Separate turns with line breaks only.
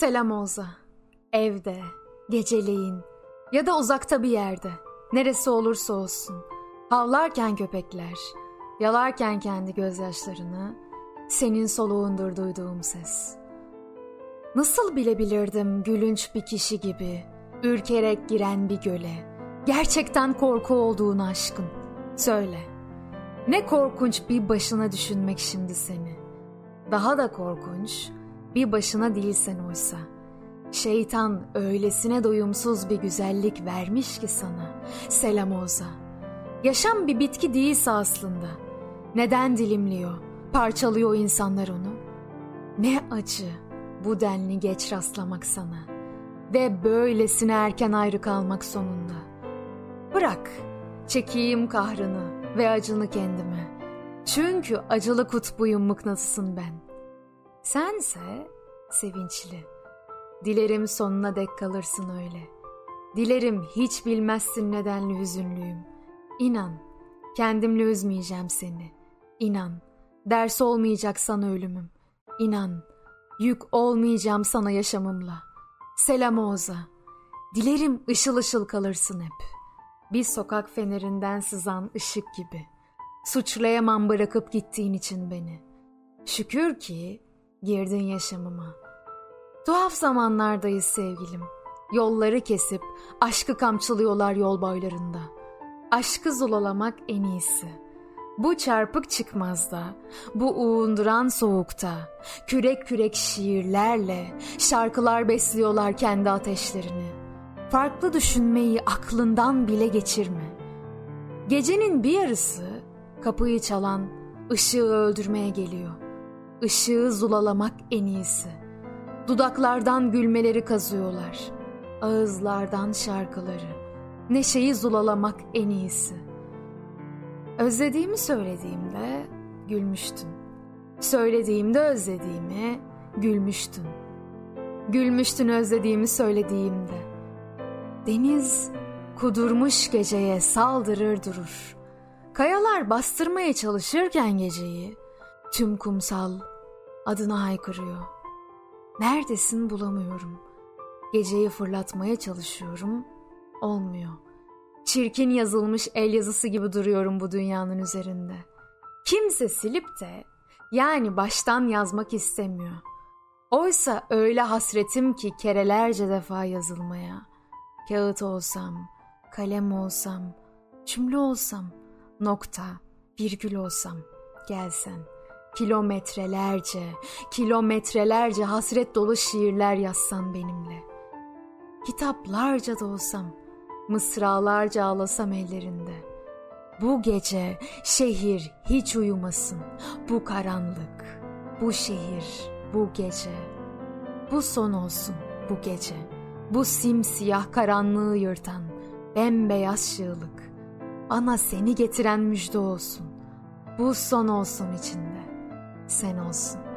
Selam Oza. Evde, geceleyin ya da uzakta bir yerde. Neresi olursa olsun. Havlarken köpekler, yalarken kendi gözyaşlarını, senin soluğundur duyduğum ses. Nasıl bilebilirdim gülünç bir kişi gibi, ürkerek giren bir göle, gerçekten korku olduğunu aşkın. Söyle, ne korkunç bir başına düşünmek şimdi seni. Daha da korkunç, bir başına değilsen oysa. Şeytan öylesine doyumsuz bir güzellik vermiş ki sana. Selam Oza. Yaşam bir bitki değilse aslında. Neden dilimliyor, parçalıyor insanlar onu? Ne acı bu denli geç rastlamak sana. Ve böylesine erken ayrı kalmak sonunda. Bırak, çekeyim kahrını ve acını kendime. Çünkü acılı kutbuyum mıknatısın ben.'' Sense sevinçli. Dilerim sonuna dek kalırsın öyle. Dilerim hiç bilmezsin nedenli hüzünlüyüm. İnan, kendimle üzmeyeceğim seni. İnan, ders olmayacak sana ölümüm. İnan, yük olmayacağım sana yaşamımla. Selam Oğuz'a. Dilerim ışıl ışıl kalırsın hep. Bir sokak fenerinden sızan ışık gibi. Suçlayamam bırakıp gittiğin için beni. Şükür ki girdin yaşamıma. Tuhaf zamanlardayız sevgilim. Yolları kesip aşkı kamçılıyorlar yol boylarında. Aşkı zulalamak en iyisi. Bu çarpık çıkmazda, bu uğunduran soğukta, kürek kürek şiirlerle şarkılar besliyorlar kendi ateşlerini. Farklı düşünmeyi aklından bile geçirme. Gecenin bir yarısı kapıyı çalan ışığı öldürmeye geliyor.'' Işığı zulalamak en iyisi. Dudaklardan gülmeleri kazıyorlar. Ağızlardan şarkıları. Neşeyi zulalamak en iyisi. Özlediğimi söylediğimde gülmüştün. Söylediğimde özlediğimi gülmüştün. Gülmüştün özlediğimi söylediğimde. Deniz kudurmuş geceye saldırır durur. Kayalar bastırmaya çalışırken geceyi tüm kumsal adına haykırıyor. Neredesin bulamıyorum. Geceyi fırlatmaya çalışıyorum. Olmuyor. Çirkin yazılmış el yazısı gibi duruyorum bu dünyanın üzerinde. Kimse silip de yani baştan yazmak istemiyor. Oysa öyle hasretim ki kerelerce defa yazılmaya. Kağıt olsam, kalem olsam, cümle olsam, nokta, virgül olsam, gelsen.'' Kilometrelerce, kilometrelerce hasret dolu şiirler yazsan benimle. Kitaplarca da olsam, mısralarca ağlasam ellerinde. Bu gece şehir hiç uyumasın, bu karanlık, bu şehir, bu gece. Bu son olsun bu gece, bu simsiyah karanlığı yırtan, bembeyaz şığlık. Bana seni getiren müjde olsun, bu son olsun içinde sen olsun.